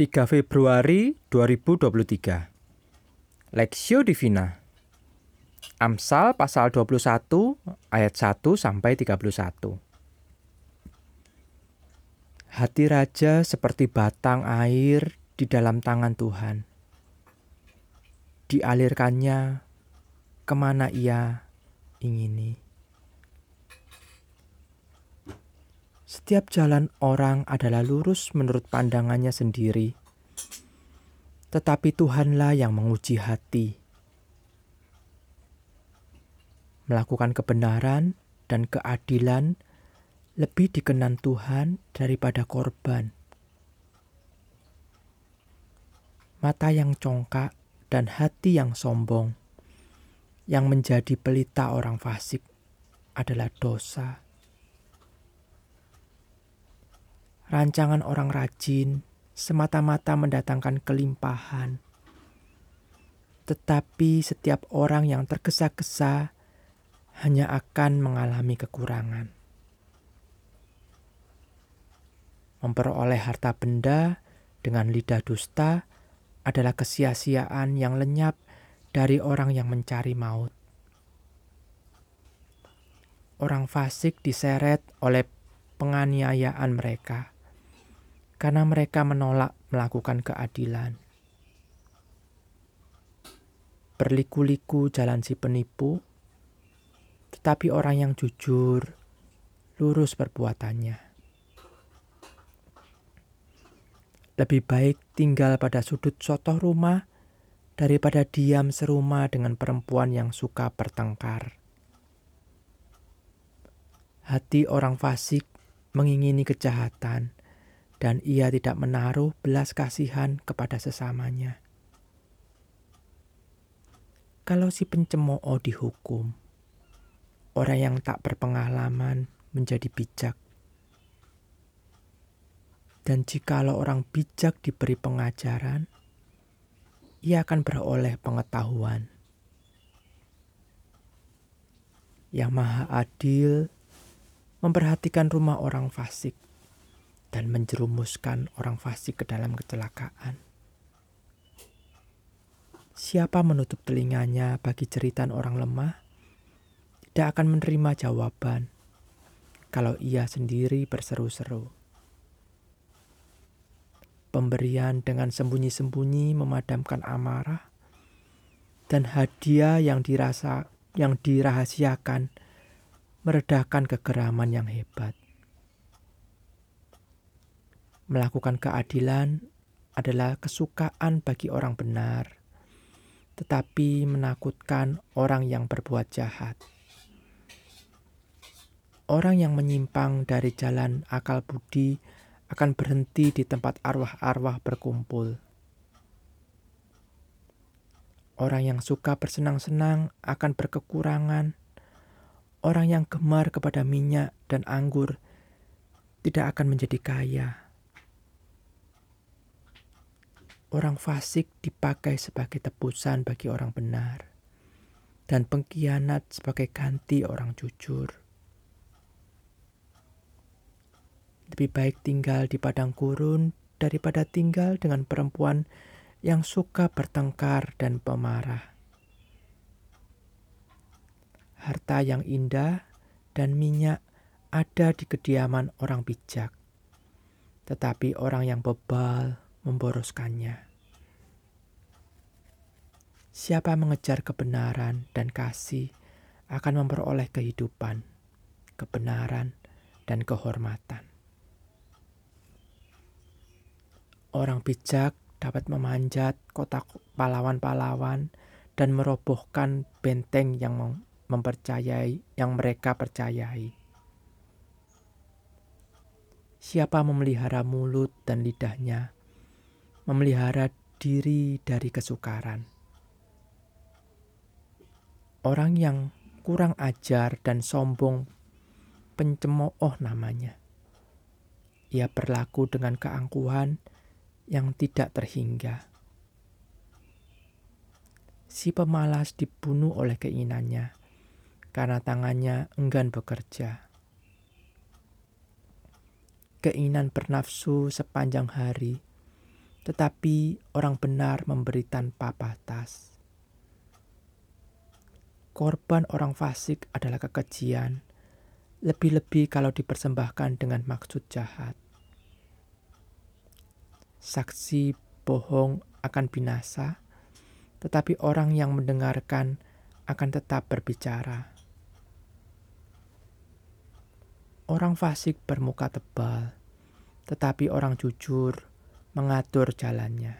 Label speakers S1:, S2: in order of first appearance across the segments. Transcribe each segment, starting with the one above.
S1: 3 Februari 2023 Lexio Divina Amsal pasal 21 ayat 1 sampai 31 Hati raja seperti batang air di dalam tangan Tuhan. Dialirkannya ke mana ia ingini. Setiap jalan orang adalah lurus menurut pandangannya sendiri, tetapi Tuhanlah yang menguji hati. Melakukan kebenaran dan keadilan lebih dikenan Tuhan daripada korban. Mata yang congkak dan hati yang sombong, yang menjadi pelita orang fasik, adalah dosa. Rancangan orang rajin semata-mata mendatangkan kelimpahan. Tetapi setiap orang yang tergesa-gesa hanya akan mengalami kekurangan. Memperoleh harta benda dengan lidah dusta adalah kesia-siaan yang lenyap dari orang yang mencari maut. Orang fasik diseret oleh penganiayaan mereka karena mereka menolak melakukan keadilan. Berliku-liku jalan si penipu, tetapi orang yang jujur lurus perbuatannya. Lebih baik tinggal pada sudut sotoh rumah daripada diam serumah dengan perempuan yang suka bertengkar. Hati orang fasik mengingini kejahatan, dan ia tidak menaruh belas kasihan kepada sesamanya. Kalau si pencemooh dihukum, orang yang tak berpengalaman menjadi bijak. Dan jikalau orang bijak diberi pengajaran, ia akan beroleh pengetahuan. Yang Maha Adil memperhatikan rumah orang fasik dan menjerumuskan orang fasik ke dalam kecelakaan. Siapa menutup telinganya bagi cerita orang lemah, tidak akan menerima jawaban kalau ia sendiri berseru-seru. Pemberian dengan sembunyi-sembunyi memadamkan amarah, dan hadiah yang dirasa yang dirahasiakan meredakan kegeraman yang hebat. Melakukan keadilan adalah kesukaan bagi orang benar, tetapi menakutkan orang yang berbuat jahat. Orang yang menyimpang dari jalan akal budi akan berhenti di tempat arwah-arwah berkumpul. Orang yang suka bersenang-senang akan berkekurangan. Orang yang gemar kepada minyak dan anggur tidak akan menjadi kaya orang fasik dipakai sebagai tebusan bagi orang benar, dan pengkhianat sebagai ganti orang jujur. Lebih baik tinggal di padang gurun daripada tinggal dengan perempuan yang suka bertengkar dan pemarah. Harta yang indah dan minyak ada di kediaman orang bijak, tetapi orang yang bebal memboroskannya. Siapa mengejar kebenaran dan kasih akan memperoleh kehidupan, kebenaran, dan kehormatan. Orang bijak dapat memanjat kota pahlawan-pahlawan dan merobohkan benteng yang mempercayai yang mereka percayai. Siapa memelihara mulut dan lidahnya, memelihara diri dari kesukaran. Orang yang kurang ajar dan sombong, pencemooh namanya. Ia berlaku dengan keangkuhan yang tidak terhingga. Si pemalas dibunuh oleh keinginannya karena tangannya enggan bekerja. Keinginan bernafsu sepanjang hari tetapi orang benar memberi tanpa batas. Korban orang fasik adalah kekejian, lebih-lebih kalau dipersembahkan dengan maksud jahat. Saksi bohong akan binasa, tetapi orang yang mendengarkan akan tetap berbicara. Orang fasik bermuka tebal, tetapi orang jujur mengatur jalannya.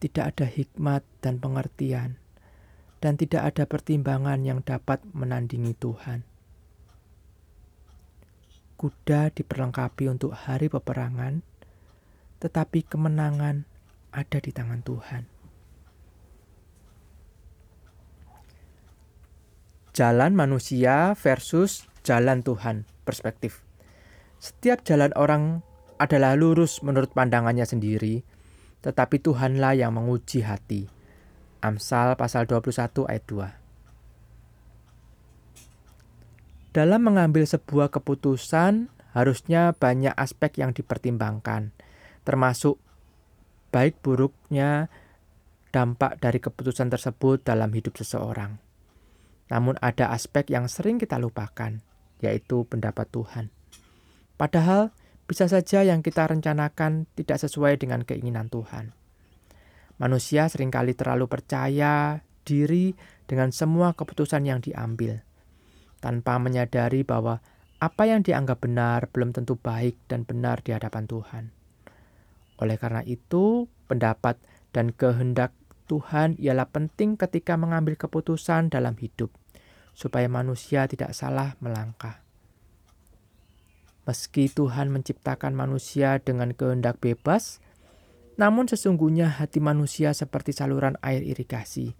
S1: Tidak ada hikmat dan pengertian dan tidak ada pertimbangan yang dapat menandingi Tuhan. Kuda diperlengkapi untuk hari peperangan, tetapi kemenangan ada di tangan Tuhan. Jalan manusia versus jalan Tuhan, perspektif. Setiap jalan orang adalah lurus menurut pandangannya sendiri, tetapi Tuhanlah yang menguji hati. Amsal pasal 21 ayat 2. Dalam mengambil sebuah keputusan, harusnya banyak aspek yang dipertimbangkan, termasuk baik buruknya dampak dari keputusan tersebut dalam hidup seseorang. Namun ada aspek yang sering kita lupakan, yaitu pendapat Tuhan. Padahal bisa saja yang kita rencanakan tidak sesuai dengan keinginan Tuhan. Manusia sering kali terlalu percaya diri dengan semua keputusan yang diambil, tanpa menyadari bahwa apa yang dianggap benar belum tentu baik dan benar di hadapan Tuhan. Oleh karena itu, pendapat dan kehendak Tuhan ialah penting ketika mengambil keputusan dalam hidup, supaya manusia tidak salah melangkah. Meski Tuhan menciptakan manusia dengan kehendak bebas, namun sesungguhnya hati manusia seperti saluran air irigasi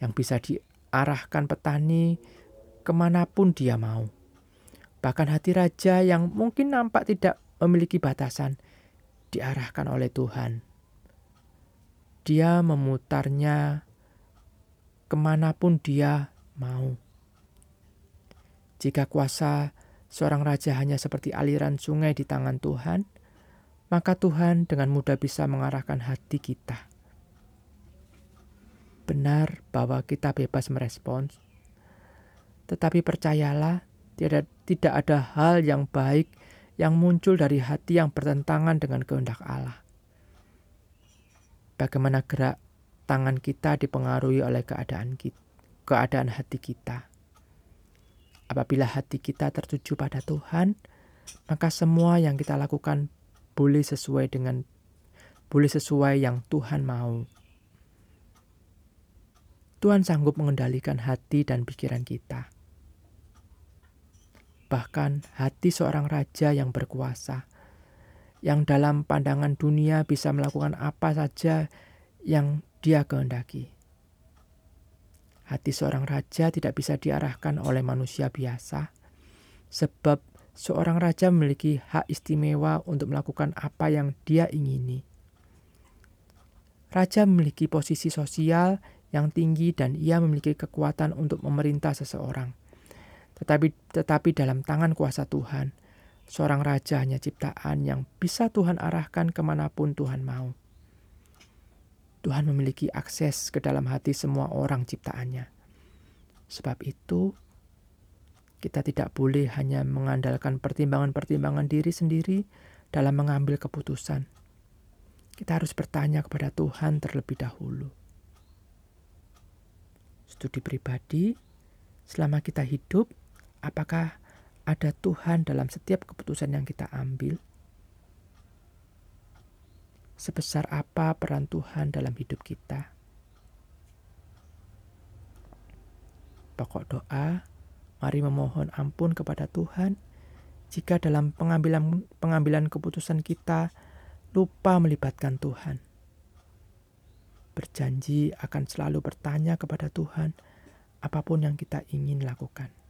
S1: yang bisa diarahkan petani ke mana pun dia mau. Bahkan hati raja yang mungkin nampak tidak memiliki batasan diarahkan oleh Tuhan. Dia memutarnya ke mana pun dia mau. Jika kuasa seorang raja hanya seperti aliran sungai di tangan Tuhan, maka Tuhan dengan mudah bisa mengarahkan hati kita. Benar bahwa kita bebas merespons, tetapi percayalah tidak, tidak ada hal yang baik yang muncul dari hati yang bertentangan dengan kehendak Allah. Bagaimana gerak tangan kita dipengaruhi oleh keadaan keadaan hati kita. Apabila hati kita tertuju pada Tuhan, maka semua yang kita lakukan boleh sesuai dengan boleh sesuai yang Tuhan mau. Tuhan sanggup mengendalikan hati dan pikiran kita. Bahkan hati seorang raja yang berkuasa, yang dalam pandangan dunia bisa melakukan apa saja yang dia kehendaki. Hati seorang raja tidak bisa diarahkan oleh manusia biasa, sebab seorang raja memiliki hak istimewa untuk melakukan apa yang dia ingini. Raja memiliki posisi sosial yang tinggi dan ia memiliki kekuatan untuk memerintah seseorang. Tetapi tetapi dalam tangan kuasa Tuhan, seorang raja hanya ciptaan yang bisa Tuhan arahkan ke mana pun Tuhan mau. Tuhan memiliki akses ke dalam hati semua orang ciptaannya. Sebab itu, kita tidak boleh hanya mengandalkan pertimbangan-pertimbangan diri sendiri dalam mengambil keputusan. Kita harus bertanya kepada Tuhan terlebih dahulu. Studi pribadi, selama kita hidup, apakah ada Tuhan dalam setiap keputusan yang kita ambil? Sebesar apa peran Tuhan dalam hidup kita? Pokok doa, Mari memohon ampun kepada Tuhan jika dalam pengambilan pengambilan keputusan kita lupa melibatkan Tuhan. Berjanji akan selalu bertanya kepada Tuhan apa pun yang kita ingin lakukan.